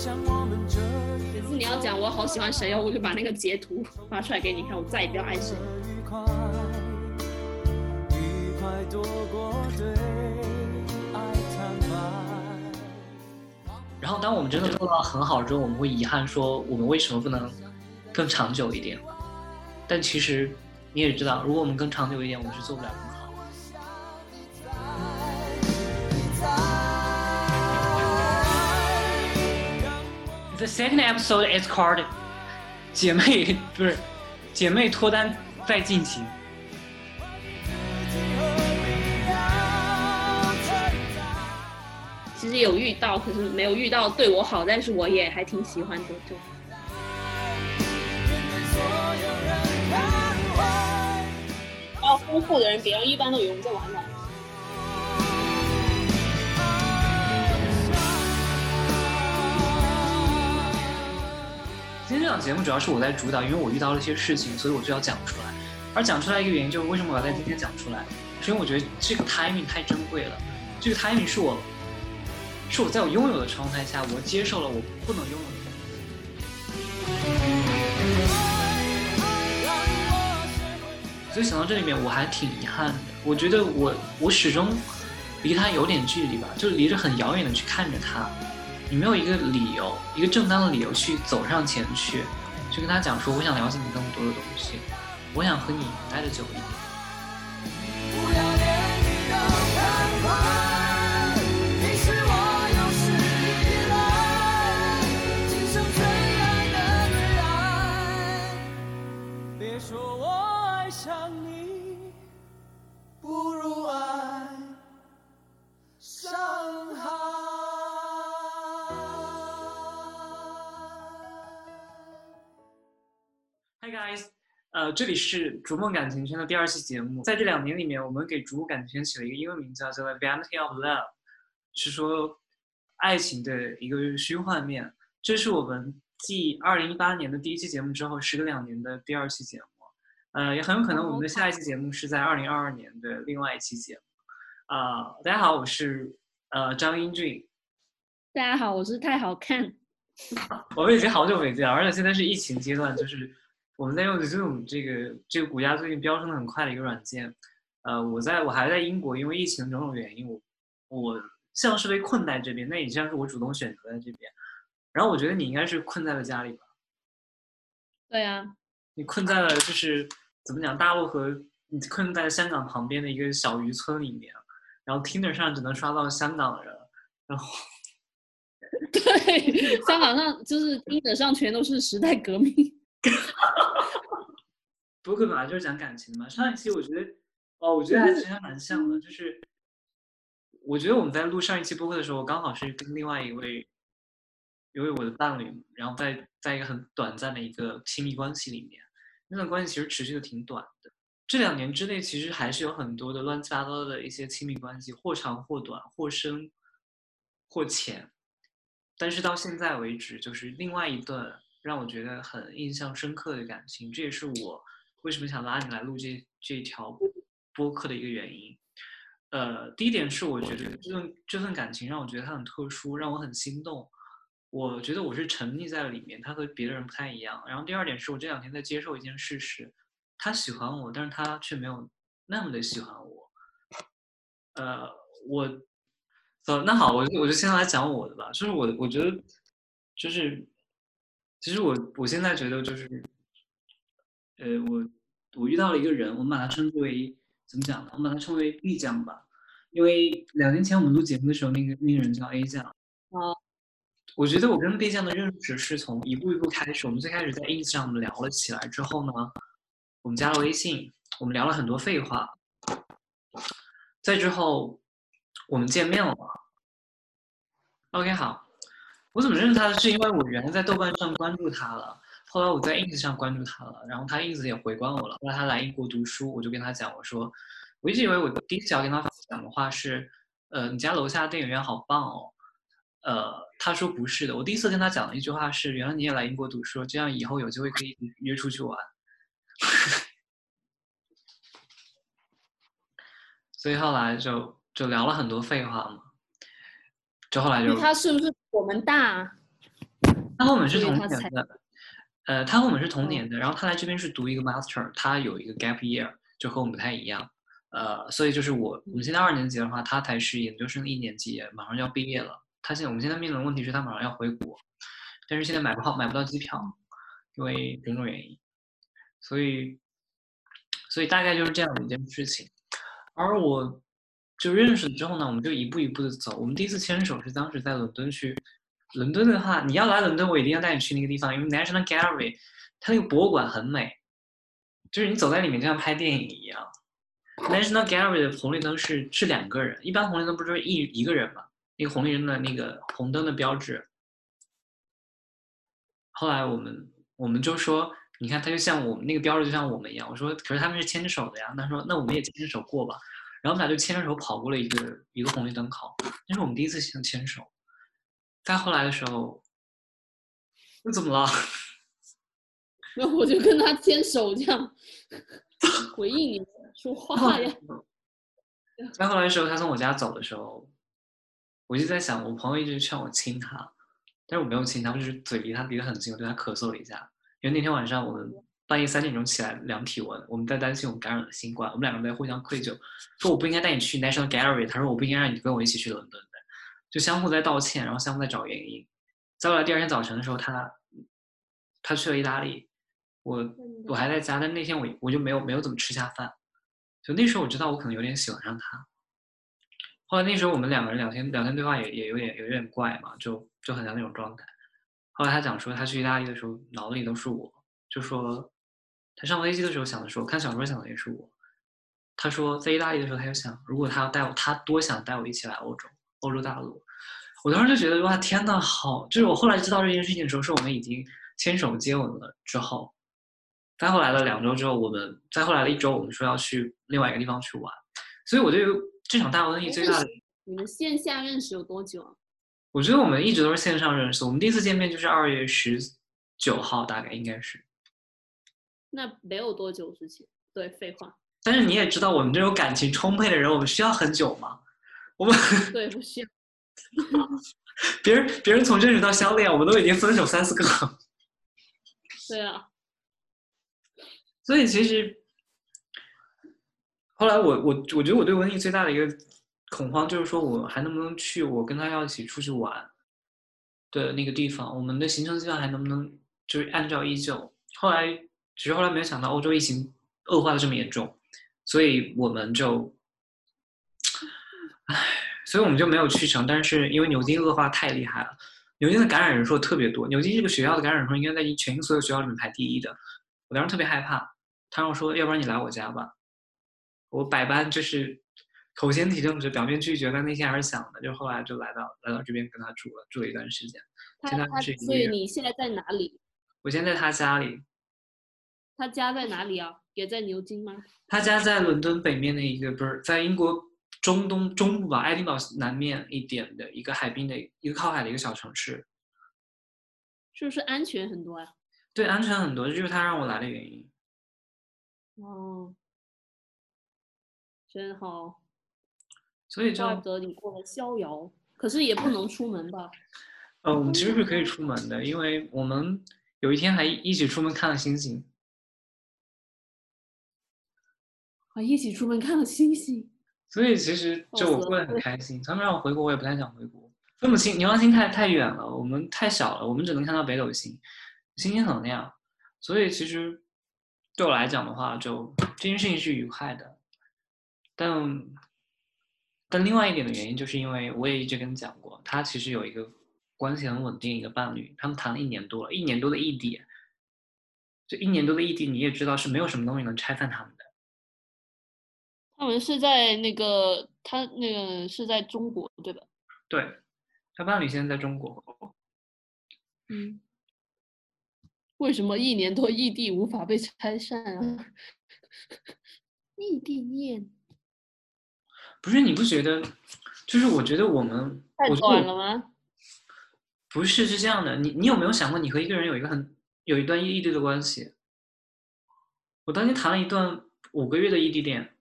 每次你要讲我好喜欢谁哦，我就把那个截图发出来给你看，我再也不要爱谁。然后，当我们真的做到很好之后，我们会遗憾说，我们为什么不能更长久一点？但其实你也知道，如果我们更长久一点，我们是做不了更好。The second episode is called “姐妹”，不是“姐妹脱单在进行”。其实有遇到，可是没有遇到对我好，但是我也还挺喜欢的。就要丰富的人，别人一般都以为我们在玩玩。今天这档节目主要是我在主导，因为我遇到了一些事情，所以我就要讲出来。而讲出来一个原因就是为什么我要在今天讲出来，是因为我觉得这个 timing 太珍贵了。这个 timing 是我。是我在我拥有的状态下，我接受了我不能拥有的。所以想到这里面，我还挺遗憾的。我觉得我我始终离他有点距离吧，就是离着很遥远的去看着他。你没有一个理由，一个正当的理由去走上前去，去跟他讲说，我想了解你更多的东西，我想和你待的久一点。呃，这里是逐梦感情圈的第二期节目。在这两年里面，我们给逐梦感情圈起了一个英文名叫做 Vanity of Love，是说爱情的一个虚幻面。这是我们继二零一八年的第一期节目之后，时隔两年的第二期节目。呃，也很有可能我们的下一期节目是在二零二二年的另外一期节目。啊，大家好，我是呃张英俊。大家好，我是太好看。我们已经好久没见了，而且现在是疫情阶段，就是。我们在用的这种这个这个股价最近飙升的很快的一个软件，呃，我在我还在英国，因为疫情种种原因，我我像是被困在这边，那也像是我主动选择在这边。然后我觉得你应该是困在了家里吧？对呀，你困在了就是怎么讲，大陆和你困在香港旁边的一个小渔村里面，然后 Tinder 上只能刷到香港人，然后对，香港上就是 Tinder 上全都是时代革命。播客本来就是讲感情嘛。上一期我觉得，哦，我觉得还其实还蛮像的。就是我觉得我们在录上一期播客的时候，刚好是跟另外一位，一位我的伴侣，然后在在一个很短暂的一个亲密关系里面。那段关系其实持续的挺短的。这两年之内，其实还是有很多的乱七八糟的一些亲密关系，或长或短，或深或浅。但是到现在为止，就是另外一段。让我觉得很印象深刻的感情，这也是我为什么想拉你来录这这条播客的一个原因。呃，第一点是我觉得这份这份感情让我觉得它很特殊，让我很心动。我觉得我是沉溺在里面，他和别的人不太一样。然后第二点是我这两天在接受一件事实，他喜欢我，但是他却没有那么的喜欢我。呃，我，呃，那好，我就我就先来讲我的吧。就是我我觉得就是。其实我我现在觉得就是，呃，我我遇到了一个人，我们把他称之为怎么讲呢？我们把他称为 B 酱吧，因为两年前我们录节目的时候，那个那个人叫 A 酱。哦。我觉得我跟 B 酱的认识是从一步一步开始。我们最开始在 ins 上我们聊了起来之后呢，我们加了微信，我们聊了很多废话。再之后，我们见面了。OK，好。我怎么认识他？是因为我原来在豆瓣上关注他了，后来我在 ins 上关注他了，然后他 ins 也回关我了。后来他来英国读书，我就跟他讲，我说，我一直以为我第一次要跟他讲的话是，呃，你家楼下电影院好棒哦。呃，他说不是的，我第一次跟他讲的一句话是，原来你也来英国读书，这样以后有机会可以约出去玩。所以后来就就聊了很多废话嘛。就后来就他是不是我们大？他和我们是同年的，呃，他和我们是同年的，然后他来这边是读一个 master，他有一个 gap year，就和我们不太一样，呃，所以就是我我们现在二年级的话，他才是研究生一年级，马上就要毕业了。他现在我们现在面临的问题是他马上要回国，但是现在买不好买不到机票，因为种种原因，所以所以大概就是这样的一件事情。而我就认识了之后呢，我们就一步一步的走。我们第一次牵手是当时在伦敦去，伦敦的话，你要来伦敦，我一定要带你去那个地方，因为 National Gallery 它那个博物馆很美，就是你走在里面就像拍电影一样。National Gallery 的红绿灯是是两个人，一般红绿灯不就是一一个人嘛？那个红绿灯的那个红灯的标志。后来我们我们就说，你看，它就像我们那个标志就像我们一样。我说，可是他们是牵着手的呀。他说，那我们也牵着手过吧。然后我们俩就牵着手跑过了一个一个红绿灯口，那是我们第一次牵牵手。再后来的时候，那怎么了？然后我就跟他牵手这样回应你说话呀。再后来的时候，他从我家走的时候，我就在想，我朋友一直劝我亲他，但是我没有亲他，我就是嘴离他离得很近，我对他咳嗽了一下。因为那天晚上我们半夜三点钟起来量体温，我们在担心我们感染了新冠，我们两个人在互相愧疚，说我不应该带你去 National Gallery，他说我不应该让你跟我一起去伦敦的，就相互在道歉，然后相互在找原因。再后来第二天早晨的时候，他他去了意大利，我我还在家，但那天我我就没有没有怎么吃下饭，就那时候我知道我可能有点喜欢上他。后来那时候我们两个人聊天聊天对话也也有点有点怪嘛，就就很像那种状态。后来他讲说他去意大利的时候脑子里都是我，就说他上飞机的时候想的是我，看小说想的也是我。他说在意大利的时候他就想，如果他要带我，他多想带我一起来欧洲欧洲大陆。我当时就觉得哇天呐，好！就是我后来知道这件事情的时候，是我们已经牵手接吻了之后。再后来的两周之后，我们再后来的一周，我们说要去另外一个地方去玩。所以我对这场大瘟疫最大的，你们线下认识有多久啊？我觉得我们一直都是线上认识。我们第一次见面就是二月十九号，大概应该是。那没有多久之前，对，废话。但是你也知道，我们这种感情充沛的人，我们需要很久吗？我们对不需要。别人别人从认识到相恋，我们都已经分手三四个。对啊。所以其实后来我我我觉得我对文艺最大的一个恐慌就是说我还能不能去我跟他要一起出去玩的那个地方，我们的行程计划还能不能就是按照依旧？后来只是后来没有想到欧洲疫情恶化的这么严重，所以我们就，唉，所以我们就没有去成。但是因为牛津恶化太厉害了，牛津的感染人数特别多，牛津这个学校的感染人数应该在全英所有学校里面排第一的。我当时特别害怕，他让我说：“要不然你来我家吧。”我百般就是口先体正直，表面拒绝，但内心还是想的。就后来就来到来到这边跟他住了，住了一段时间。他他所以你现在在哪里？我现在在他家里。他家在哪里啊？也在牛津吗？他家在伦敦北面的一个，不是在英国中东中部吧？爱丁堡南面一点的一个海滨的一个靠海的一个小城市。是不是安全很多呀？对，安全很多，这就是他让我来的原因。哦，真好。所以就怪不得你过得逍遥，可是也不能出门吧？嗯，我们其实是可以出门的，因为我们有一天还一起出门看了星星。啊，一起出门看了星星。所以其实就我过得很开心。他们让我回国，我也不太想回国。分不清，牛郎星太太远了，我们太小了，我们只能看到北斗星。星星很亮，所以其实对我来讲的话，就这件事情是愉快的。但但另外一点的原因，就是因为我也一直跟你讲过，他其实有一个关系很稳定一个伴侣，他们谈了一年多了，一年多的异地，就一年多的异地，你也知道是没有什么东西能拆散他们的。他们是在那个他那个是在中国对吧？对，他伴侣现在在中国。嗯。为什么一年多异地无法被拆散啊？异地恋不是你不觉得？就是我觉得我们太短了吗？不是，是这样的。你你有没有想过，你和一个人有一个很有一段异地的关系？我当年谈了一段五个月的异地恋。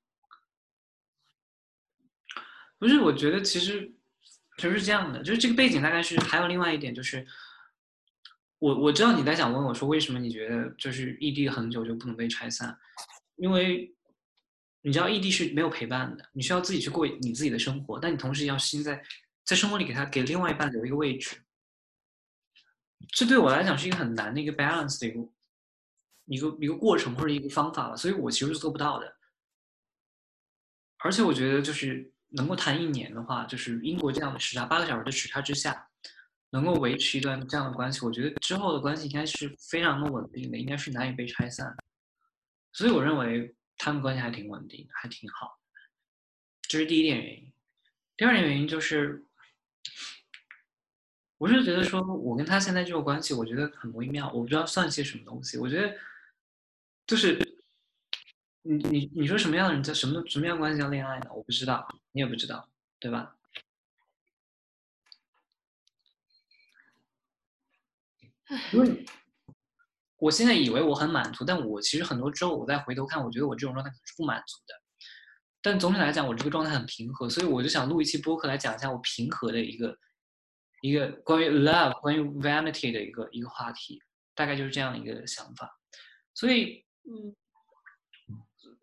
不是，我觉得其实就是这样的，就是这个背景大概是还有另外一点就是。我我知道你在想问我说，为什么你觉得就是异地很久就不能被拆散？因为你知道异地是没有陪伴的，你需要自己去过你自己的生活，但你同时要心在在生活里给他给另外一半留一个位置。这对我来讲是一个很难的一个 balance 的一个一个一个过程或者一个方法了，所以我其实是做不到的。而且我觉得就是能够谈一年的话，就是英国这样的时差八个小时的时差之下。能够维持一段这样的关系，我觉得之后的关系应该是非常的稳定的，应该是难以被拆散。所以我认为他们关系还挺稳定，还挺好。这是第一点原因。第二点原因就是，我是觉得说我跟他现在这个关系，我觉得很微妙，我不知道算些什么东西。我觉得就是你你你说什么样的人叫什么什么样关系叫恋爱呢？我不知道，你也不知道，对吧？因为我现在以为我很满足，但我其实很多之后我再回头看，我觉得我这种状态可能是不满足的。但总体来讲，我这个状态很平和，所以我就想录一期播客来讲一下我平和的一个一个关于 love、关于 vanity 的一个一个话题，大概就是这样一个想法。所以，嗯，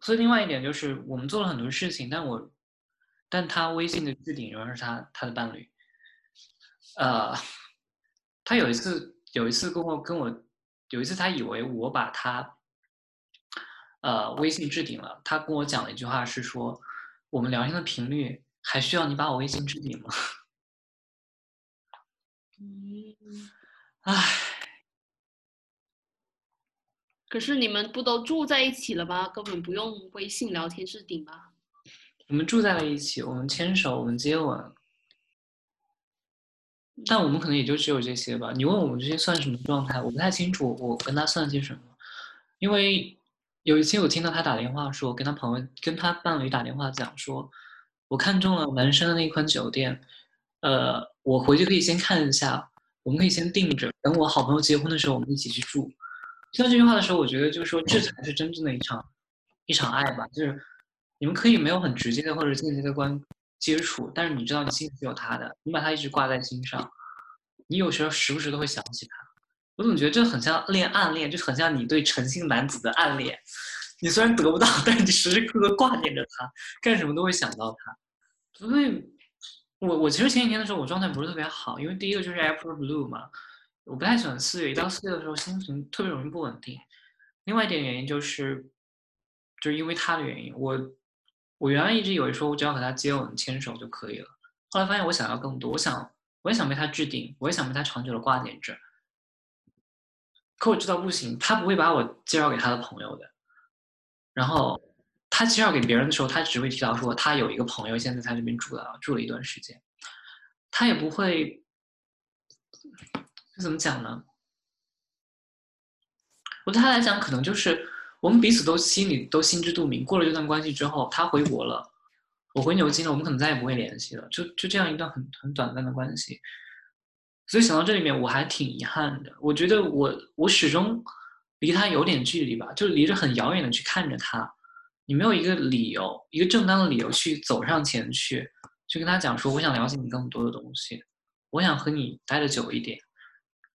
所以另外一点就是我们做了很多事情，但我但他微信的置顶仍然是他他的伴侣。呃，他有一次。有一次跟我跟我，有一次他以为我把他，呃，微信置顶了。他跟我讲了一句话，是说我们聊天的频率还需要你把我微信置顶吗？嗯，唉。可是你们不都住在一起了吗？根本不用微信聊天置顶吧？我们住在了一起，我们牵手，我们接吻。但我们可能也就只有这些吧。你问我们这些算什么状态？我不太清楚，我跟他算些什么。因为有一期我听到他打电话说，跟他朋友、跟他伴侣打电话讲说，我看中了男生的那款酒店，呃，我回去可以先看一下，我们可以先定着，等我好朋友结婚的时候，我们一起去住。听到这句话的时候，我觉得就是说，这才是真正的一场一场爱吧。就是你们可以没有很直接的或者间接的关。接触，但是你知道你心里是有他的，你把他一直挂在心上，你有时候时不时都会想起他。我总觉得这很像恋暗恋，就很像你对诚信男子的暗恋。你虽然得不到，但是你时时刻刻挂念着他，干什么都会想到他。所以，我我其实前几天的时候我状态不是特别好，因为第一个就是 April Blue 嘛，我不太喜欢四月，一到四月的时候心情特别容易不稳定。另外一点原因就是，就是因为他的原因，我。我原来一直以为说，我只要和他接吻、牵手就可以了。后来发现，我想要更多。我想，我也想被他置顶，我也想被他长久的挂念着。可我知道不行，他不会把我介绍给他的朋友的。然后他介绍给别人的时候，他只会提到说，他有一个朋友现在在他这边住了，住了一段时间。他也不会，这怎么讲呢？我对他来讲，可能就是。我们彼此都心里都心知肚明，过了这段关系之后，他回国了，我回牛津了，我们可能再也不会联系了，就就这样一段很很短暂的关系。所以想到这里面，我还挺遗憾的。我觉得我我始终离他有点距离吧，就离着很遥远的去看着他。你没有一个理由，一个正当的理由去走上前去，去跟他讲说，我想了解你更多的东西，我想和你待的久一点，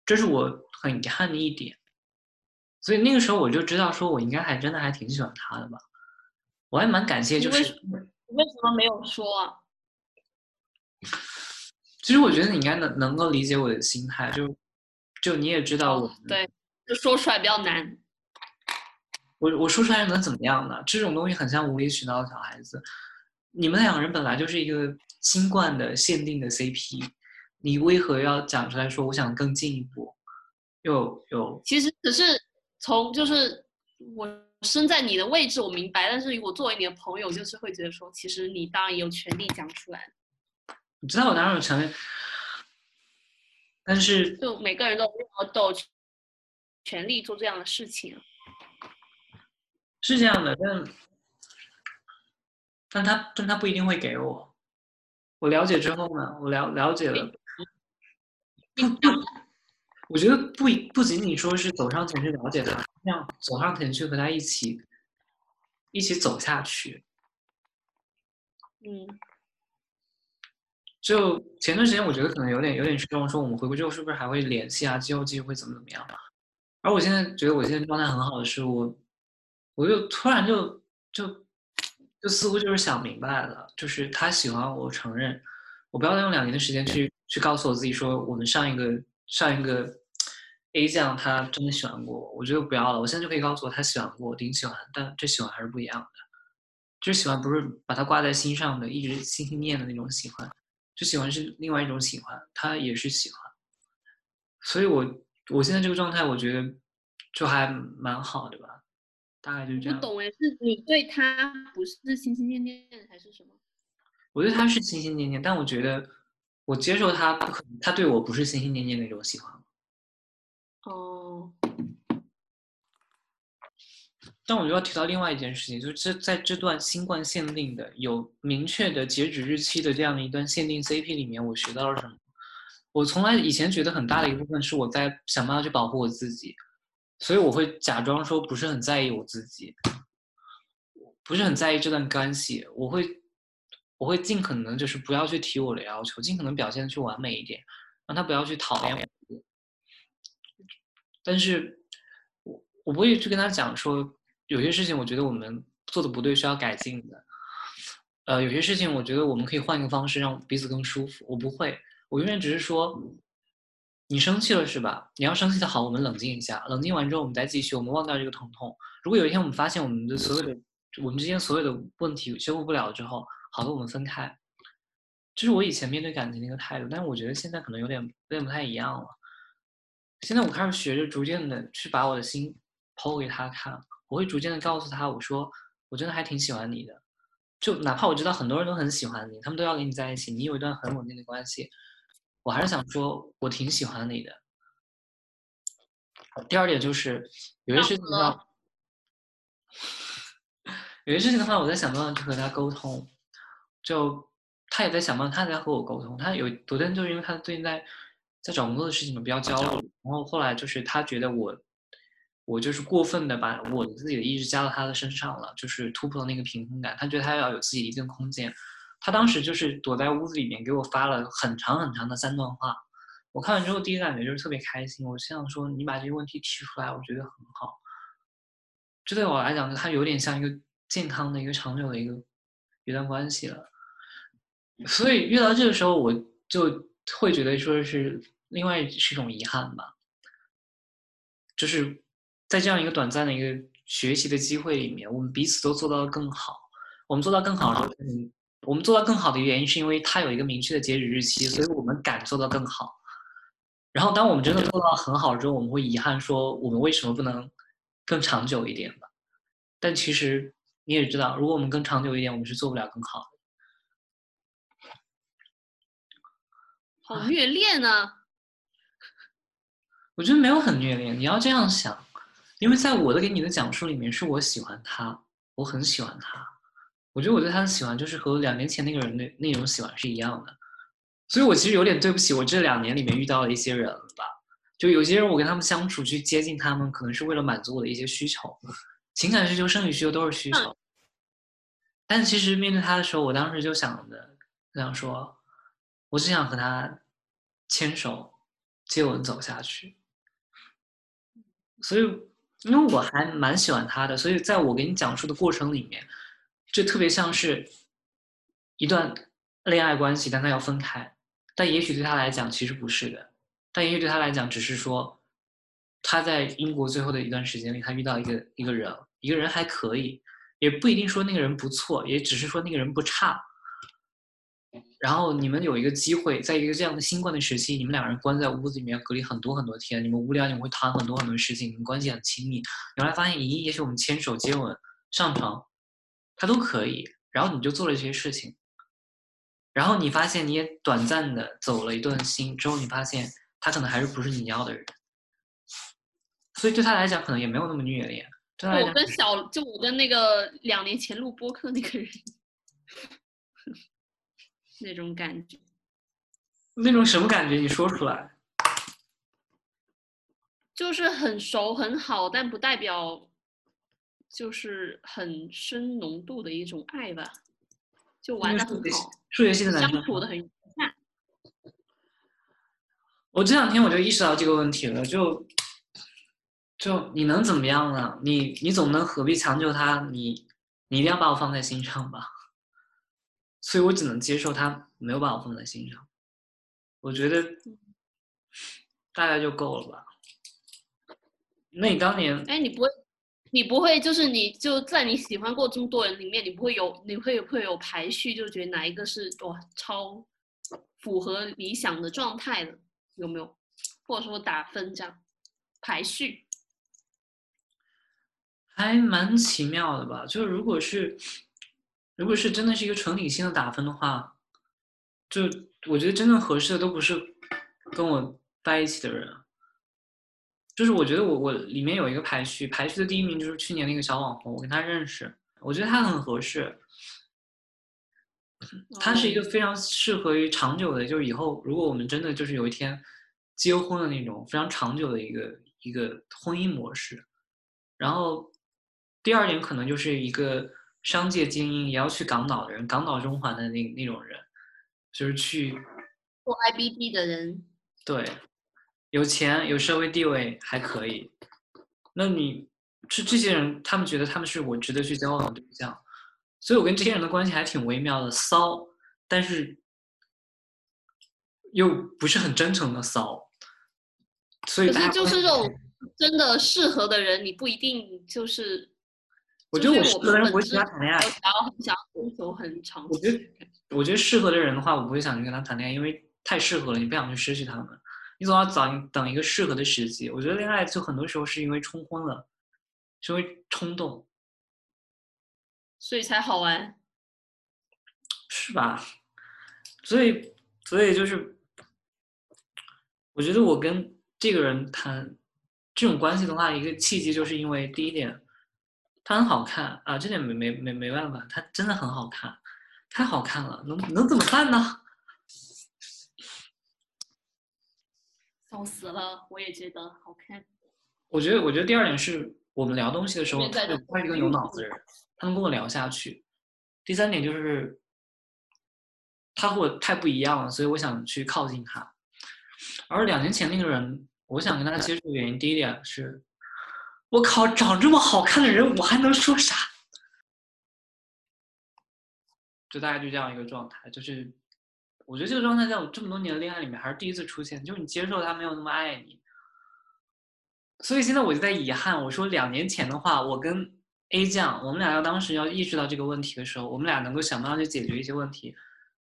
这是我很遗憾的一点。所以那个时候我就知道，说我应该还真的还挺喜欢他的吧，我还蛮感谢，就是为什么没有说？其实我觉得你应该能能够理解我的心态，就就你也知道我对，就说出来比较难。我我说出来能怎么样呢？这种东西很像无理取闹的小孩子。你们两个人本来就是一个新冠的限定的 CP，你为何要讲出来说我想更进一步？有有其实只是。从就是我身在你的位置，我明白。但是我作为你的朋友，就是会觉得说，其实你当然有权利讲出来。你知道我当然有权利，但是就每个人都都有权利做这样的事情。是这样的，但但他但他不一定会给我。我了解之后呢，我了了解了。我觉得不不仅仅说是走上前去了解他，要走上前去和他一起一起走下去。嗯，就前段时间我觉得可能有点有点失望，说我们回国之后是不是还会联系啊？之后继续会怎么怎么样？而我现在觉得我现在状态很好的是，我我就突然就就就似乎就是想明白了，就是他喜欢我，承认，我不要再用两年的时间去去告诉我自己说我们上一个上一个 A 酱他真的喜欢过我，我觉得不要了，我现在就可以告诉我他喜欢过，我挺喜欢，但这喜欢还是不一样的，这喜欢不是把他挂在心上的，一直心心念的那种喜欢。就喜欢是另外一种喜欢，他也是喜欢，所以我我现在这个状态，我觉得就还蛮好的吧，大概就这样。不懂哎，是你对他不是心心念念还是什么？我对他是心心念念，但我觉得我接受他不可能，他对我不是心心念念那种喜欢。哦。但我就要提到另外一件事情，就是这在这段新冠限定的有明确的截止日期的这样的一段限定 CP 里面，我学到了什么？我从来以前觉得很大的一部分是我在想办法去保护我自己，所以我会假装说不是很在意我自己，不是很在意这段关系，我会我会尽可能就是不要去提我的要求，尽可能表现的去完美一点，让他不要去讨厌我。但是我我不会去跟他讲说。有些事情我觉得我们做的不对，需要改进的。呃，有些事情我觉得我们可以换一个方式，让彼此更舒服。我不会，我永远只是说，你生气了是吧？你要生气的好，我们冷静一下，冷静完之后我们再继续，我们忘掉这个疼痛。如果有一天我们发现我们的所有的我们之间所有的问题修复不了之后，好的，我们分开。这是我以前面对感情的一个态度，但是我觉得现在可能有点有点不太一样了。现在我开始学着逐渐的去把我的心抛给他看。我会逐渐的告诉他，我说我真的还挺喜欢你的，就哪怕我知道很多人都很喜欢你，他们都要跟你在一起，你有一段很稳定的关系，我还是想说，我挺喜欢你的。第二点就是有些事情的话，有些事情的话，我在想办法去和他沟通，就他也在想办法，他在和我沟通。他有昨天就是因为他最近在在找工作的事情嘛，比较焦虑，然后后来就是他觉得我。我就是过分的把我的自己的意志加到他的身上了，就是突破了那个平衡感。他觉得他要有自己一定空间，他当时就是躲在屋子里面给我发了很长很长的三段话。我看完之后，第一感觉就是特别开心。我心想说，你把这个问题提出来，我觉得很好。这对我来讲，他有点像一个健康的一个长久的一个一段关系了。所以遇到这个时候，我就会觉得说是另外是一种遗憾吧，就是。在这样一个短暂的一个学习的机会里面，我们彼此都做到了更好。我们做到更好的，嗯，我们做到更好的原因是因为它有一个明确的截止日期，所以我们敢做到更好。然后，当我们真的做到很好之后，我们会遗憾说我们为什么不能更长久一点吧？但其实你也知道，如果我们更长久一点，我们是做不了更好的。好虐恋啊！我觉得没有很虐恋，你要这样想。因为在我的给你的讲述里面，是我喜欢他，我很喜欢他，我觉得我对他的喜欢就是和两年前那个人的那种喜欢是一样的，所以我其实有点对不起我这两年里面遇到的一些人吧，就有些人我跟他们相处去接近他们，可能是为了满足我的一些需求，情感需求、生理需求都是需求，但其实面对他的时候，我当时就想着，想说，我只想和他牵手、接吻走下去，所以。因为我还蛮喜欢他的，所以在我给你讲述的过程里面，就特别像是一段恋爱关系，但他要分开。但也许对他来讲其实不是的，但也许对他来讲只是说他在英国最后的一段时间里，他遇到一个一个人，一个人还可以，也不一定说那个人不错，也只是说那个人不差。然后你们有一个机会，在一个这样的新冠的时期，你们两个人关在屋子里面隔离很多很多天，你们无聊，你们会谈很多很多事情，你们关系很亲密。你后来发现，咦，也许我们牵手、接吻、上床，他都可以。然后你就做了这些事情。然后你发现，你也短暂的走了一段心，之后你发现他可能还是不是你要的人。所以对他来讲，可能也没有那么虐恋。我跟小，就我跟那个两年前录播客那个人。那种感觉，那种什么感觉？你说出来。就是很熟很好，但不代表就是很深浓度的一种爱吧。就玩的很好，数学系的男生相处的很愉快。我这两天我就意识到这个问题了，就就你能怎么样呢？你你总能何必强求他？你你一定要把我放在心上吧？所以我只能接受他没有把我放在心上。我觉得大概就够了吧。那你当年，哎，你不会，你不会，就是你就在你喜欢过这么多人里面，你不会有，你会会有排序，就觉得哪一个是哇超符合理想的状态的，有没有？或者说打分这样排序，还蛮奇妙的吧？就是如果是，如果是真的是一个纯理性的打分的话，就我觉得真正合适的都不是跟我在一起的人。就是我觉得我我里面有一个排序，排序的第一名就是去年那个小网红，我跟他认识，我觉得他很合适，他是一个非常适合于长久的，就是以后如果我们真的就是有一天结婚的那种非常长久的一个一个婚姻模式。然后第二点可能就是一个商界精英，也要去港岛的人，港岛中环的那那种人，就是去做 IBD 的人，对。有钱有社会地位还可以，那你是这些人，他们觉得他们是我值得去交往的对象，所以我跟这些人的关系还挺微妙的，骚，但是又不是很真诚的骚，所以可是就是这种真的适合的人，你不一定就是。我觉得我适合的人不会跟他谈恋爱，然后很想追求很长。我觉得我觉得适合的人的话，我不会想去跟他谈恋爱，因为太适合了，你不想去失去他们。你总要找等一个适合的时机。我觉得恋爱就很多时候是因为冲昏了，是因为冲动，所以才好玩，是吧？所以，所以就是，我觉得我跟这个人谈这种关系的话，一个契机就是因为第一点，他很好看啊，这点没没没没办法，他真的很好看，太好看了，能能怎么办呢？笑死了，我也觉得好看。我觉得，我觉得第二点是我们聊东西的时候，他是一个有脑子的人，他能跟我聊下去。第三点就是他和我太不一样了，所以我想去靠近他。而两年前那个人，我想跟他接触的原因，第一点是，我靠，长这么好看的人，我还能说啥？就大概就这样一个状态，就是。我觉得这个状态在我这么多年的恋爱里面还是第一次出现，就是你接受他没有那么爱你，所以现在我就在遗憾。我说两年前的话，我跟 A 酱，我们俩要当时要意识到这个问题的时候，我们俩能够想办法去解决一些问题，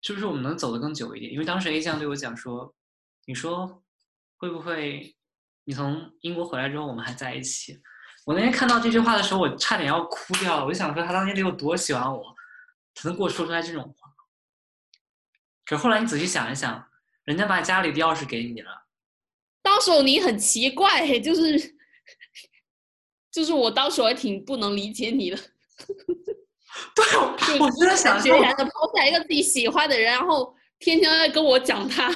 是不是我们能走得更久一点？因为当时 A 酱对我讲说：“你说会不会你从英国回来之后我们还在一起？”我那天看到这句话的时候，我差点要哭掉了。我就想说他当年得有多喜欢我，才能给我说出来这种话。可后来你仔细想一想，人家把家里的钥匙给你了。到时你很奇怪，就是，就是我当时还挺不能理解你的。对，我真的想，决然的抛下一个自己喜欢的人，然后天天在跟我讲他，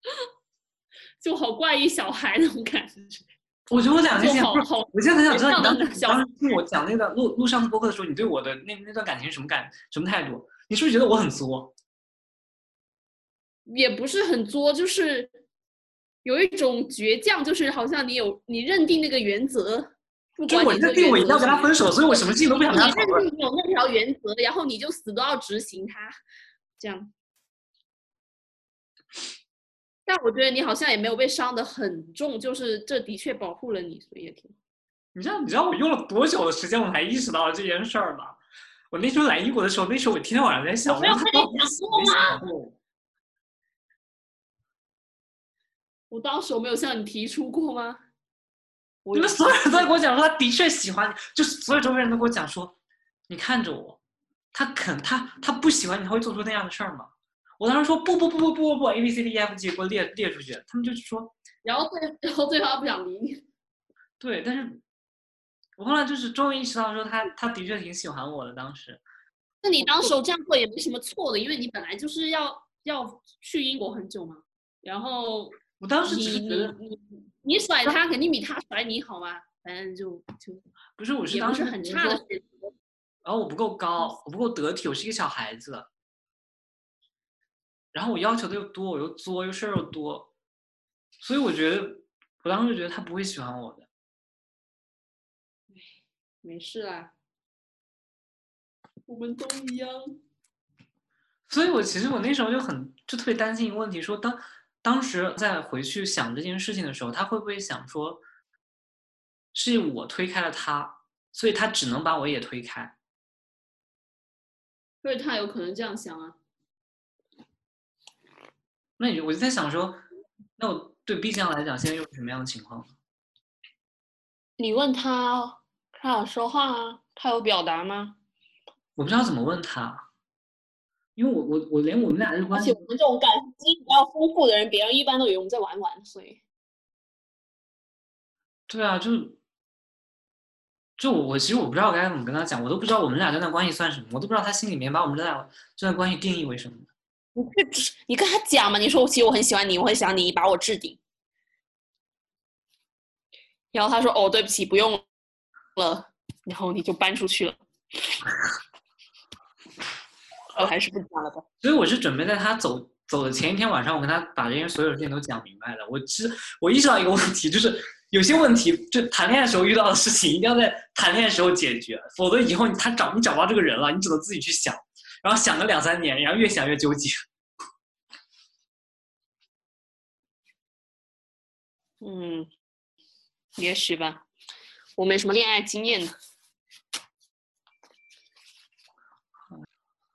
就好怪异小孩那种感觉。我觉得我两年前，我现在很想知道你当时当时听我讲那段录录上次播客的时候，你对我的那那段感情什么感什么态度？你是不是觉得我很作？也不是很作，就是有一种倔强，就是好像你有你认定那个原则，不管我认定我一定要跟他分手，所以我什么事情都不想跟他讨论。你认定有那条原则，然后你就死都要执行它，这样。但我觉得你好像也没有被伤的很重，就是这的确保护了你，所以也挺。你知道你知道我用了多久的时间我才意识到了这件事儿吗？我那时候来英国的时候，那时候我天天晚上在想，我没有跟你讲过吗？我当时我没有向你提出过吗？你们所有人都在跟我讲说，他的确喜欢你，就是所有周围人都跟我讲说，你看着我，他肯他他不喜欢你，他会做出那样的事儿吗？我当时说不不不不不不不，A B C D E F G 给我列列出去，他们就说，然后对然后对方不想理你，对，但是。我后来就是终于意识到，说他他的确挺喜欢我的。当时，那你当时这样做也没什么错的，因为你本来就是要要去英国很久嘛。然后我当时只你你你甩他肯定比他甩你好嘛，反正就就不是我是当时很差的选择。然后我不够高，我不够得体，我是一个小孩子。然后我要求的又多，我又作，又事儿又多，所以我觉得我当时就觉得他不会喜欢我的。没事啦，我们都一样。所以我其实我那时候就很就特别担心一个问题，说当当时在回去想这件事情的时候，他会不会想说，是我推开了他，所以他只能把我也推开。所以他有可能这样想啊。那你我就在想说，那我对 B 酱来讲，现在又是什么样的情况？你问他，他有说话啊？他有表达吗？我不知道怎么问他，因为我我我连我们俩的关系，而且我们这种感情比较丰富的人，别人一般都以为我们在玩玩，所以。对啊，就就我我其实我不知道该怎么跟他讲，我都不知道我们俩这段关系算什么，我都不知道他心里面把我们这段这段关系定义为什么。你 去你跟他讲嘛，你说其实我很喜欢你，我很想你把我置顶。然后他说：“哦，对不起，不用了。”然后你就搬出去了。我还是不讲了吧。所以我是准备在他走走的前一天晚上，我跟他把这些所有事情都讲明白了。我知我意识到一个问题，就是有些问题就谈恋爱的时候遇到的事情，一定要在谈恋爱时候解决，否则以后他找你找不到这个人了，你只能自己去想。然后想了两三年，然后越想越纠结。嗯，也许吧，我没什么恋爱经验的。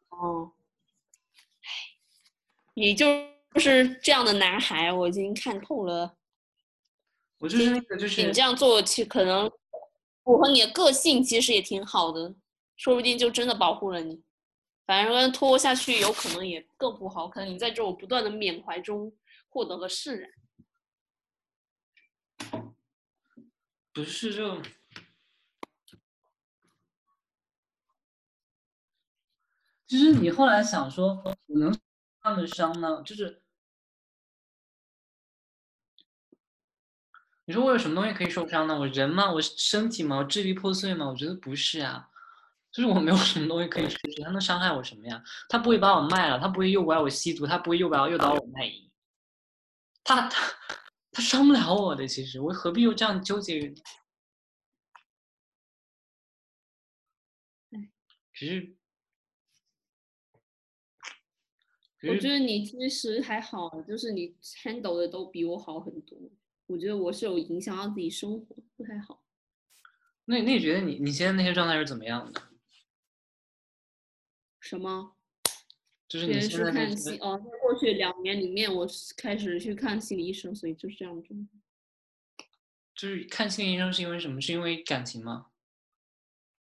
哦，你就是这样的男孩，我已经看透了。我就是那个，就是你这样做，其实可能符合你的个性，其实也挺好的，说不定就真的保护了你。反正拖下去有可能也更不好，可能你在这种不断的缅怀中获得了释然。不是就，其实你后来想说，我能上的伤呢？就是你说我有什么东西可以受伤呢？我人吗？我身体吗？我支离破碎吗？我觉得不是啊。就是我没有什么东西可以说，他能伤害我什么呀？他不会把我卖了，他不会诱拐我吸毒，他不会诱拐我诱导我卖淫，他他他伤不了我的。其实我何必又这样纠结于？只是，我觉得你其实还好，就是你 handle 的都比我好很多。我觉得我是有影响到自己生活，不太好。那那你觉得你你现在那些状态是怎么样的？什么？就是你现在看心哦，在过去两年里面，我开始去看心理医生，所以就是这样子。就是看心理医生是因为什么？是因为感情吗？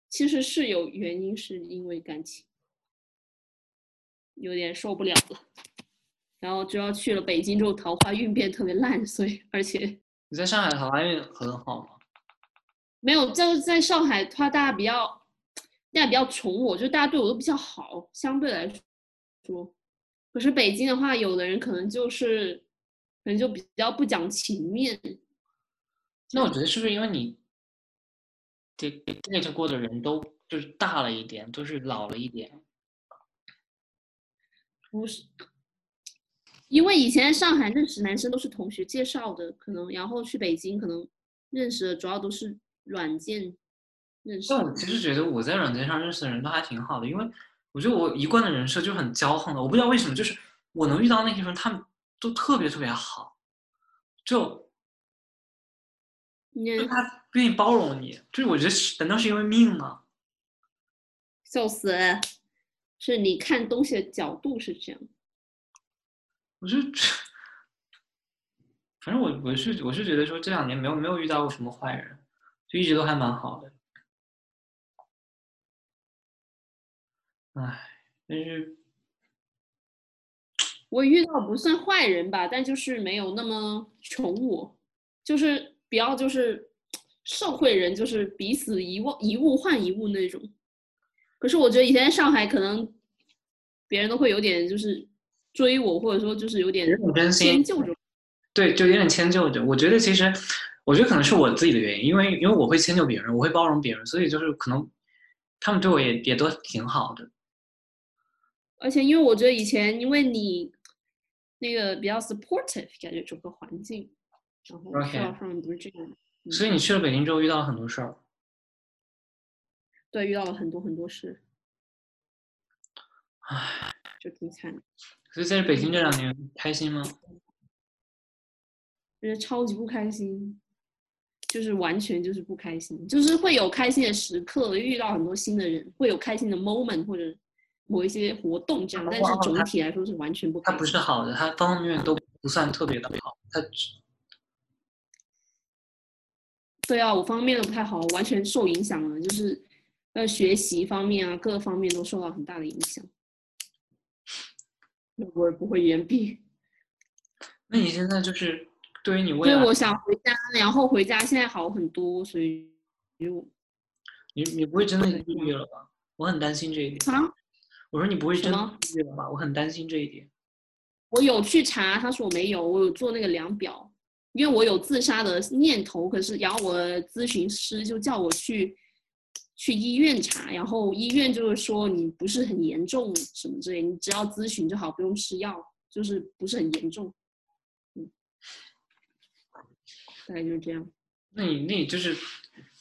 其实是有原因，是因为感情有点受不了了，然后就要去了北京之后，桃花运变特别烂，所以而且你在上海桃花运很好吗？没有，就是在上海，它大家比较。大家比较宠我，就大家对我都比较好，相对来说。可是北京的话，有的人可能就是，可能就比较不讲情面。那我觉得是不是因为你，date date 过的人都就是大了一点，都是老了一点？不是，因为以前上海认识男生都是同学介绍的，可能然后去北京可能认识的主要都是软件。但我其实觉得我在软件上认识的人都还挺好的，因为我觉得我一贯的人设就很骄横的，我不知道为什么，就是我能遇到那些人，他们都特别特别好，就，就他愿意包容你，就是我觉得难道是因为命吗？笑死，是你看东西的角度是这样。我就，反正我我是我是觉得说这两年没有没有遇到过什么坏人，就一直都还蛮好的。唉，但是，我遇到不算坏人吧，但就是没有那么宠我，就是比较就是社会人，就是彼此一物一物换一物那种。可是我觉得以前在上海，可能别人都会有点就是追我，或者说就是有点迁就着。对，就有点迁就着。我觉得其实，我觉得可能是我自己的原因，因为因为我会迁就别人，我会包容别人，所以就是可能他们对我也也都挺好的。而且，因为我觉得以前，因为你那个比较 supportive 感觉整个环境，然后 OK 学校上不是这样所以你去了北京之后遇到了很多事儿。对遇到了很多很多事，唉，就挺惨的，所以在北京这两年开心吗？觉得超级不开心，就是完全就是不开心，就是会有开心的时刻，遇到很多新的人，会有开心的 moment 或者某一些活动这样，但是总体来说是完全不它。不是好的，它方方面面都不算特别的好。它只对啊，我方方面面都不太好，完全受影响了，就是呃学习方面啊，各个方面都受到很大的影响。我也不会言毕，那你现在就是对于你所未来，对我想回家，然后回家现在好很多，所以就你你不会真的抑郁了吧？我很担心这一点。啊，我说你不会真的抑郁了吧？我很担心这一点。我有去查，他说我没有，我有做那个量表，因为我有自杀的念头，可是然后我咨询师就叫我去去医院查，然后医院就是说你不是很严重什么之类，你只要咨询就好，不用吃药，就是不是很严重，嗯，大概就是这样。那你那你就是，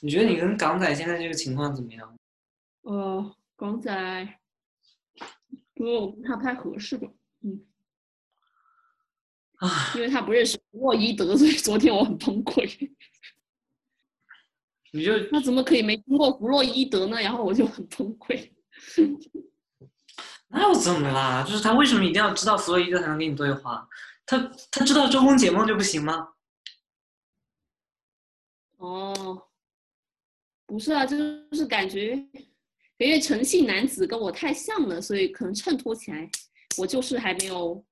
你觉得你跟港仔现在这个情况怎么样？呃，港仔，因为我跟他不太合适吧，嗯，啊，因为他不认识弗洛伊德，所以昨天我很崩溃。你就 那怎么可以没听过弗洛伊德呢？然后我就很崩溃。那又怎么啦？就是他为什么一定要知道弗洛伊德才能跟你对话？他他知道周公解梦就不行吗？哦，不是啊，就是感觉，因为诚信男子跟我太像了，所以可能衬托起来，我就是还没有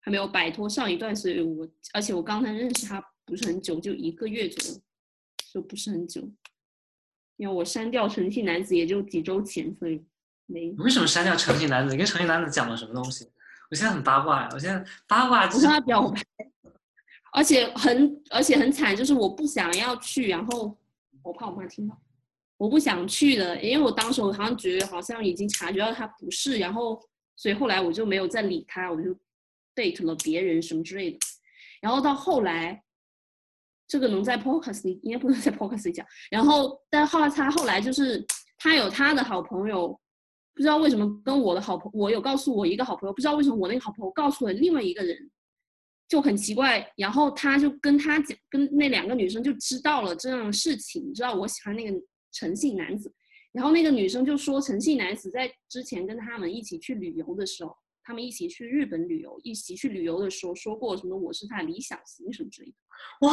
还没有摆脱上一段，所以我而且我刚才认识他不是很久，就一个月左右，就不是很久。因为我删掉诚信男子也就几周前，所以没你为什么删掉诚信男子？你跟诚信男子讲了什么东西？我现在很八卦呀！我现在八卦我跟他表白，而且很而且很惨，就是我不想要去，然后我怕我妈听到，我不想去的，因为我当时我好像觉得好像已经察觉到他不是，然后所以后来我就没有再理他，我就 date 了别人什么之类的，然后到后来，这个能在 podcast 里应该不能在 podcast 里讲，然后但后来他后来就是他有他的好朋友。不知道为什么跟我的好朋我有告诉我一个好朋友，不知道为什么我那个好朋友告诉了另外一个人，就很奇怪。然后他就跟他讲，跟那两个女生就知道了这样的事情，你知道我喜欢那个诚信男子。然后那个女生就说，诚信男子在之前跟他们一起去旅游的时候，他们一起去日本旅游，一起去旅游的时候说过什么我是他理想型什么之类的。哇，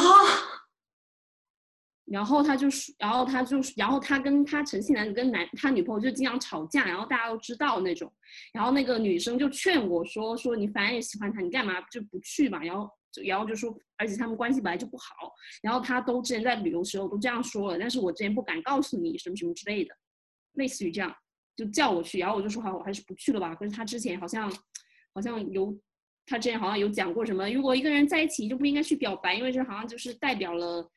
然后他就是，然后他就是，然后他跟他诚信男子跟男他女朋友就经常吵架，然后大家都知道那种。然后那个女生就劝我说：“说你反正也喜欢他，你干嘛就不去嘛？”然后就然后就说，而且他们关系本来就不好。然后他都之前在旅游时候都这样说了，但是我之前不敢告诉你什么什么之类的，类似于这样，就叫我去。然后我就说好，我还是不去了吧。可是他之前好像好像有，他之前好像有讲过什么，如果一个人在一起就不应该去表白，因为这好像就是代表了。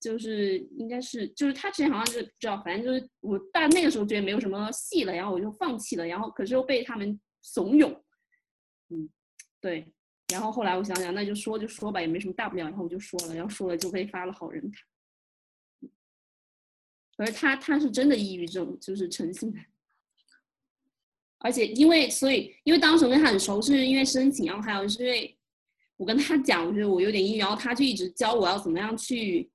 就是应该是，就是他之前好像就不知道，反正就是我，但那个时候觉得没有什么戏了，然后我就放弃了，然后可是又被他们怂恿，嗯，对，然后后来我想想，那就说就说吧，也没什么大不了，然后我就说了，然后说了就被发了好人卡，而他他是真的抑郁症，就是诚信，而且因为所以因为当时我跟他很熟，是因为申请，然后还有是因为我跟他讲，我觉得我有点抑郁，然后他就一直教我要怎么样去。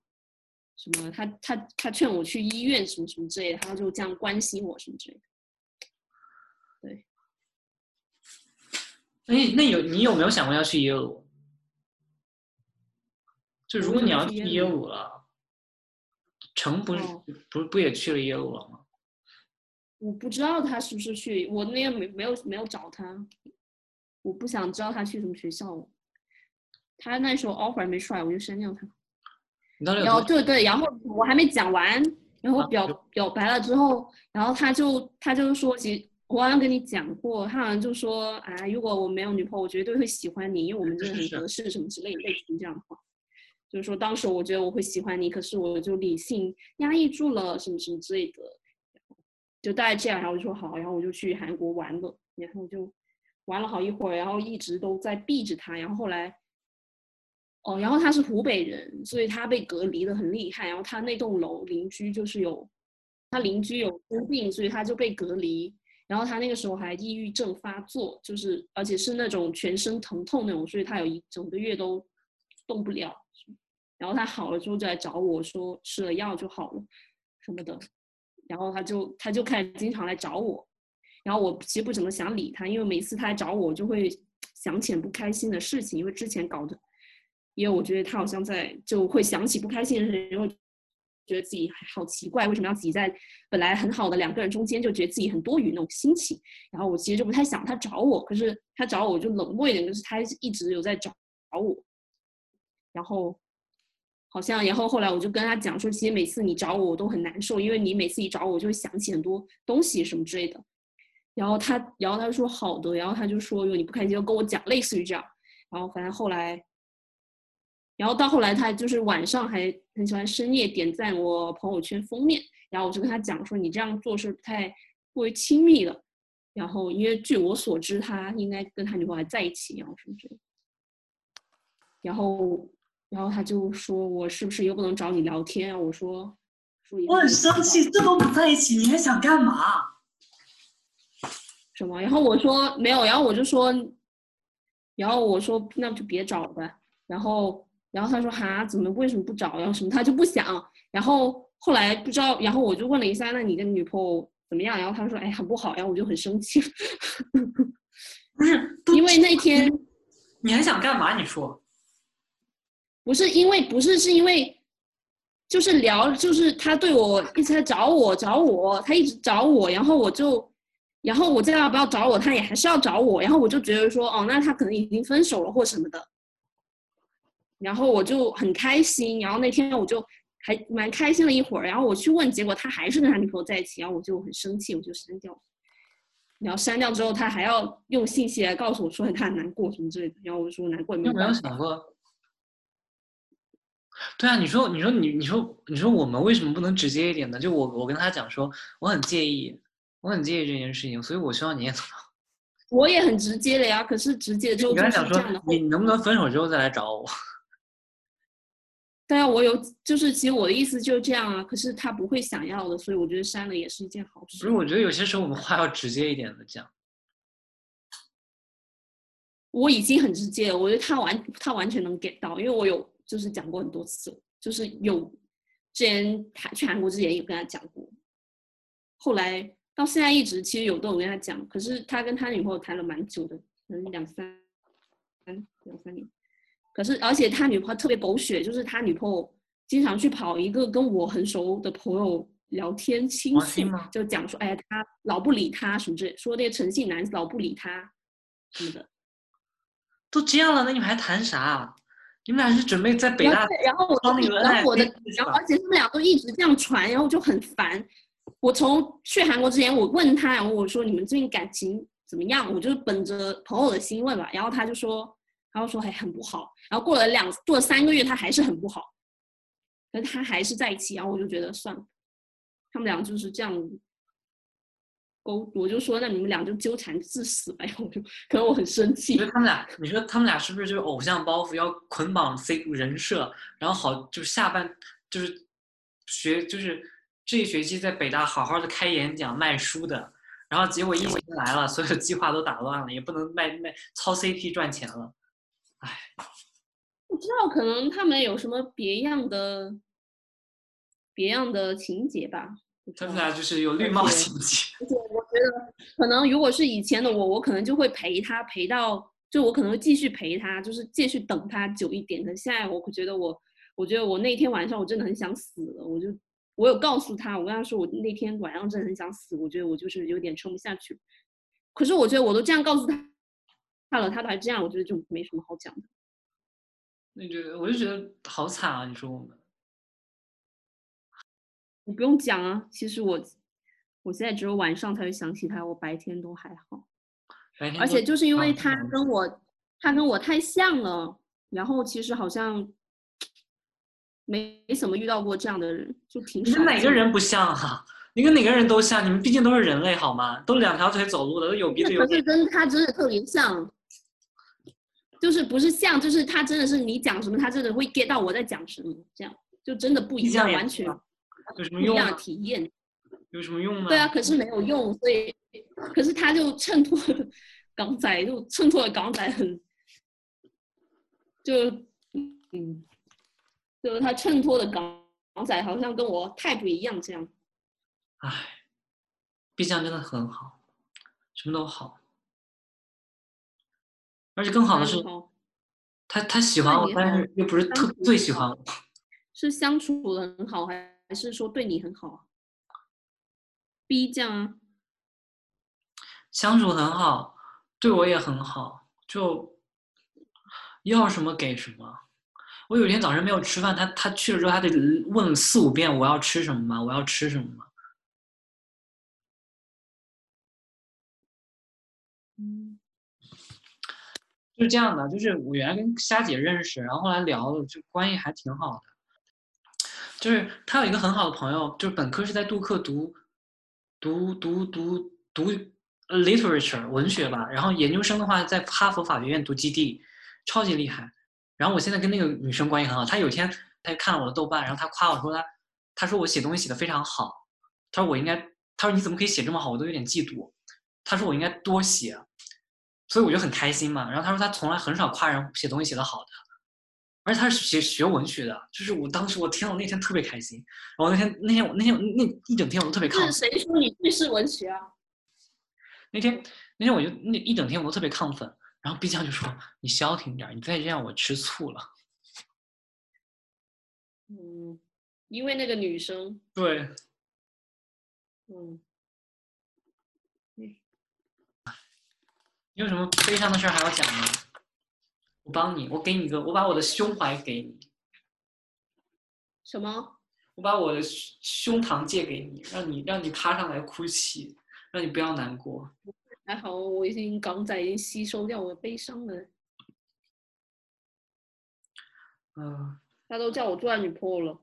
什么？他他他劝我去医院，什么什么之类的，他就这样关心我什么之类的。对。那那有你有没有想过要去耶鲁？就如果你要去耶鲁了，成不是不不也去了耶鲁了吗？我不知道他是不是去，我那天没没有没有找他，我不想知道他去什么学校。他那时候 offer 还没出来，我就删掉他。然后对对，然后我还没讲完，然后表表白了之后，然后他就他就说，其实我好像跟你讲过，他好像就说啊，如果我没有女朋友，我绝对会喜欢你，因为我们真的很合。适什么之类的类似这样的话，就是说当时我觉得我会喜欢你，可是我就理性压抑住了什么什么之类的，就大概这样，然后我就说好，然后我就去韩国玩了，然后就玩了好一会儿，然后一直都在避着他，然后后来，哦，然后他是湖北人，所以他被隔离的很厉害，然后他那栋楼邻居就是有他邻居有生病，所以他就被隔离，然后他那个时候还抑郁症发作，就是而且是那种全身疼痛那种，所以他有一整个月都动不了，然后他好了之后就来找我说吃了药就好了什么的，然后他就他就开始经常来找我。然后我其实不怎么想理他，因为每次他来找我，就会想起不开心的事情，因为之前搞的，因为我觉得他好像在就会想起不开心的事情，然后觉得自己好奇怪，为什么要挤在本来很好的两个人中间，就觉得自己很多余那种心情。然后我其实就不太想他找我，可是他找我就冷漠一点，就是他一直有在找我。然后好像，然后后来我就跟他讲说，其实每次你找我，我都很难受，因为你每次一找我，就会想起很多东西什么之类的。然后他，然后他说好的，然后他就说，如果你不开心，就跟我讲，类似于这样。然后反正后来，然后到后来，他就是晚上还很喜欢深夜点赞我朋友圈封面。然后我就跟他讲说，你这样做是不太过于亲密了。然后因为据我所知，他应该跟他女朋友还在一起，然后什么之类。然后，然后他就说我是不是又不能找你聊天啊？我说，我很生气，这都不在一起，你还想干嘛？什么？然后我说没有，然后我就说，然后我说那就别找了呗。然后，然后他说哈，怎么为什么不找？然后什么他就不想。然后后来不知道，然后我就问了一下，那你跟女朋友怎么样？然后他说哎很不好。然后我就很生气，不是因为那天你还想干嘛？你说不是因为不是是因为就是聊就是他对我一直在找我找我，他一直找我，然后我就。然后我叫他不要找我，他也还是要找我。然后我就觉得说，哦，那他可能已经分手了或什么的。然后我就很开心。然后那天我就还蛮开心了一会儿。然后我去问，结果他还是跟他女朋友在一起。然后我就很生气，我就删掉。然后删掉之后，他还要用信息来告诉我说他很难过什么之类的。然后我就说难过也没有想过。对啊，你说你说你你说你说我们为什么不能直接一点呢？就我我跟他讲说我很介意。我很介意这件事情，所以我希望你也做到？我也很直接的呀，可是直接之后就是这样的。你能不能分手之后再来找我？对啊，我有，就是其实我的意思就是这样啊。可是他不会想要的，所以我觉得删了也是一件好事。不是，我觉得有些时候我们话要直接一点的讲。我已经很直接了，我觉得他完他完全能 get 到，因为我有就是讲过很多次，就是有之前他去韩国之前有跟他讲过，后来。到现在一直其实有都有跟他讲，可是他跟他女朋友谈了蛮久的，可能两三三两三年。可是而且他女朋友特别狗血，就是他女朋友经常去跑一个跟我很熟的朋友聊天倾诉，就讲说，哎，他老不理他什么之类，说那个诚信男老不理他什么的。都这样了，那你们还谈啥？你们俩是准备在北大？然后我然后我的，然后而且他们俩都一直这样传，然后就很烦。我从去韩国之前，我问他，然后我说你们最近感情怎么样？我就是本着朋友的心问吧。然后他就说，然后说还很不好。然后过了两过了三个月，他还是很不好，但他还是在一起。然后我就觉得算了，他们俩就是这样勾，我就说那你们俩就纠缠致死吧。然 后我就可能我很生气。他们俩，你说他们俩是不是就是偶像包袱要捆绑 C 人设，然后好就是下半就是学就是。这一学期在北大好好的开演讲卖书的，然后结果疫情来了，所有计划都打乱了，也不能卖卖操 CP 赚钱了，知道可能他们有什么别样的别样的情节吧？他们俩就是有绿帽情节。而且我觉得可能如果是以前的我，我可能就会陪他陪到，就我可能会继续陪他，就是继续等他久一点。可现在我觉得我，我觉得我那天晚上我真的很想死了，我就。我有告诉他，我跟他说，我那天晚上真的很想死，我觉得我就是有点撑不下去。可是我觉得我都这样告诉他，他了，他都还这样，我觉得就没什么好讲的。那觉得我就觉得好惨啊！你说我们，你不用讲啊。其实我，我现在只有晚上才会想起他，我白天都还好。而且就是因为他跟我，他跟我太像了，然后其实好像。没没怎么遇到过这样的人，就挺。你哪个人不像哈？你跟哪个人都像，你们毕竟都是人类好吗？都两条腿走路的，都有鼻子有可是跟他真的特别像，就是不是像，就是他真的是你讲什么，他真的会 get 到我在讲什么，这样就真的不一样，完全有什么用呢不一样的？体验。有什么用呢？对啊，可是没有用，所以可是他就衬托了港仔，就衬托了港仔很，就嗯，就是他衬托的港港仔好像跟我太不一样这样。唉，，B 站真的很好，什么都好，而且更好的是，他他喜欢我，但是又不是特最喜欢我。是相处的很好，还还是说对你很好啊？B 酱啊，相处很好，对我也很好，就要什么给什么。我有一天早上没有吃饭，他他去了之后，他得问四五遍我要吃什么吗？我要吃什么吗？是这样的，就是我原来跟虾姐认识，然后后来聊了，就关系还挺好的。就是他有一个很好的朋友，就是本科是在杜克读读读读读 literature 文学吧，然后研究生的话在哈佛法学院读 GD，超级厉害。然后我现在跟那个女生关系很好，她有一天她看了我的豆瓣，然后她夸我说她她说我写东西写的非常好，她说我应该，她说你怎么可以写这么好，我都有点嫉妒。她说我应该多写，所以我就很开心嘛。然后他说他从来很少夸人写东西写得好的，而且他是学学文学的，就是我当时我听了那天特别开心。然后那天那天我那天那一整天我都特别亢是谁说你叙事文学啊？那天那天我就那一整天我都特别亢奋，然后毕江就说：“你消停点儿，你再这样我吃醋了。嗯，因为那个女生，”对，嗯，有什么悲伤的事儿还要讲吗？我帮你，我给你一个，我把我的胸怀给你，什么？我把我的胸胸膛借给你，让你让你趴上来哭泣，让你不要难过。还好我已经港仔已经吸收掉我的悲伤了，嗯、他都叫我做他女朋友了。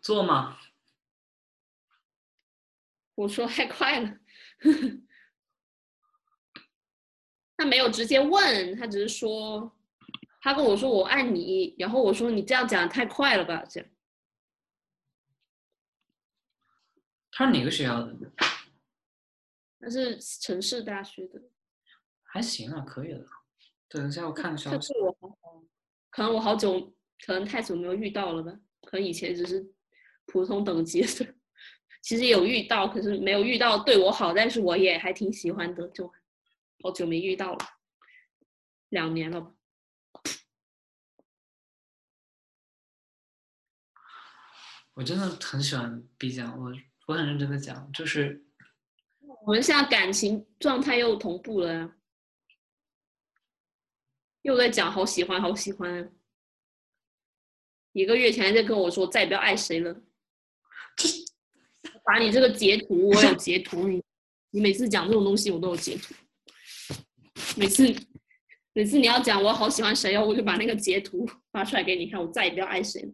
做吗，我说太快了，他没有直接问，他只是说，他跟我说我爱你，然后我说你这样讲得太快了吧，这样。他是哪个学校的？他是城市大学的，还行啊，可以的。等一下我看个他消息。我好好，可能我好久，可能太久没有遇到了吧，可能以前只是普通等级的，其实有遇到，可是没有遇到对我好，但是我也还挺喜欢的，就好久没遇到了，两年了。我真的很喜欢 B 酱，我我很认真的讲，就是我们现在感情状态又同步了，又在讲好喜欢好喜欢。一个月前还在跟我说再也不要爱谁了，把你这个截图我有截图，你你每次讲这种东西我都有截图，每次每次你要讲我好喜欢谁哦，我就把那个截图发出来给你看，我再也不要爱谁了。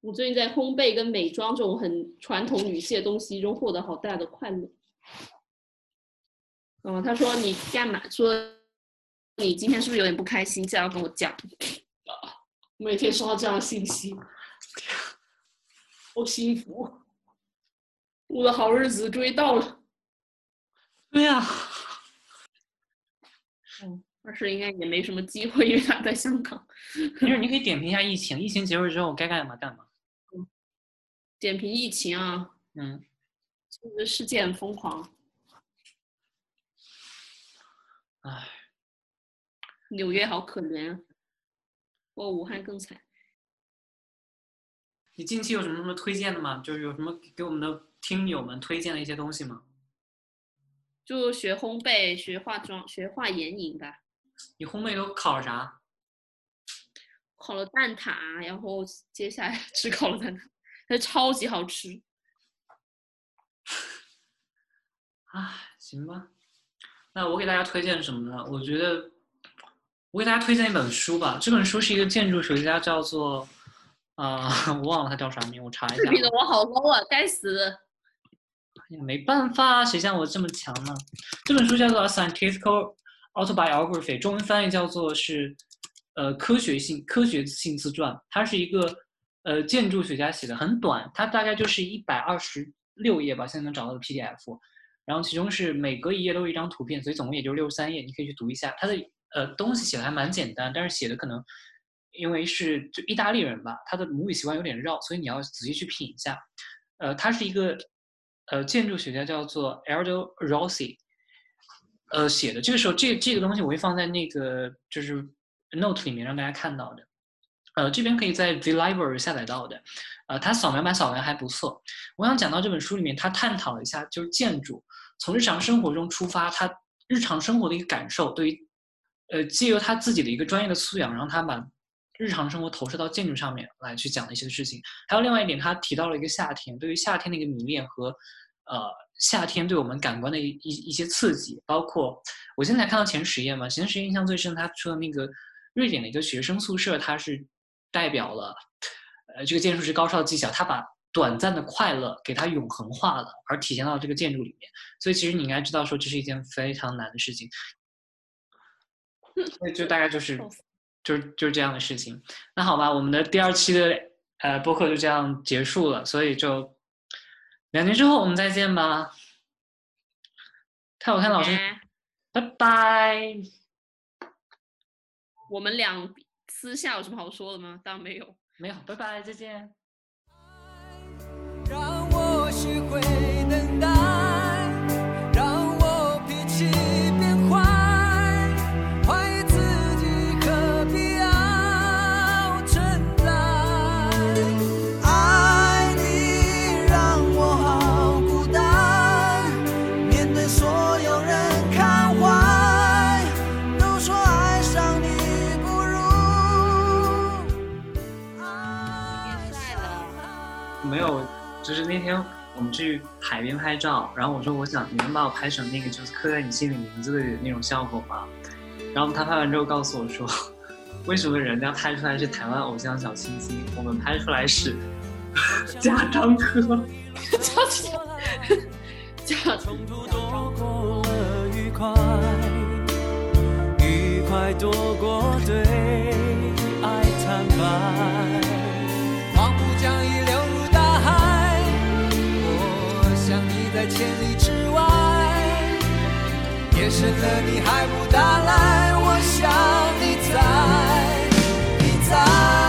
我最近在烘焙跟美妆这种很传统女性的东西中获得好大的快乐。嗯，他说你干嘛？说你今天是不是有点不开心？这样跟我讲。每天收到这样的信息，好幸福，我的好日子终于到了。对呀、嗯，但是应该也没什么机会，因为他在香港。就是，你可以 点评一下疫情，疫情结束之后该干嘛干嘛。点评疫情啊，嗯，这个世界很疯狂。唉，纽约好可怜啊，我武汉更惨。你近期有什么什么推荐的吗？就是有什么给我们的听友们推荐的一些东西吗？就学烘焙、学化妆、学画眼影吧。你烘焙都烤了啥？烤了蛋挞，然后接下来 吃烤了蛋挞，它超级好吃。啊，行吧。那我给大家推荐什么呢？我觉得我给大家推荐一本书吧。这本书是一个建筑学家叫做啊、我忘了他叫啥名，我查一下。比的我好 low 啊，该死！没办法，谁像我这么强呢？这本书叫做《Scientific Autobiography》，中文翻译叫做是呃科学性科学性自传。它是一个呃建筑学家写的，很短，它大概就是一百二十六页吧，现在能找到的 PDF。然后其中是每隔一页都有一张图片，所以总共也就六十三页，你可以去读一下。它的呃东西写的还蛮简单，但是写的可能因为是就意大利人吧，他的母语习惯有点绕，所以你要仔细去品一下。呃，他是一个呃建筑学家，叫做 Aldo Rossi，呃写的。这个时候，这这个东西我会放在那个就是 Note 里面让大家看到的。呃，这边可以在 The Library 下载到的。呃，它扫描版扫描还不错。我想讲到这本书里面，他探讨了一下，就是建筑从日常生活中出发，他日常生活的一个感受，对于呃借由他自己的一个专业的素养，然后他把日常生活投射到建筑上面来去讲的一些事情。还有另外一点，他提到了一个夏天，对于夏天的一个迷恋和呃夏天对我们感官的一一一些刺激，包括我现在才看到前十页嘛，前十页印象最深，他说的那个瑞典的一个学生宿舍，它是代表了呃这个建筑师高超的技巧，他把短暂的快乐给它永恒化了，而体现到这个建筑里面。所以其实你应该知道，说这是一件非常难的事情。所以就大概就是就是就是这样的事情。那好吧，我们的第二期的呃播客就这样结束了，所以就两年之后我们再见吧。看我看老师，哎拜拜。我们俩私下有什么好说的吗？当然没有。没有，拜拜，再见。让我学会就是那天我们去海边拍照，然后我说我想你能把我拍成那个就是刻在你心里名字的那种效果吗？然后他拍完之后告诉我说，为什么人家拍出来是台湾偶像小清新，我们拍出来是贾樟柯？这是这样冲突多过了愉快，愉快多过对爱坦白。在千里之外。夜深了你还不打来，我想你在，你在。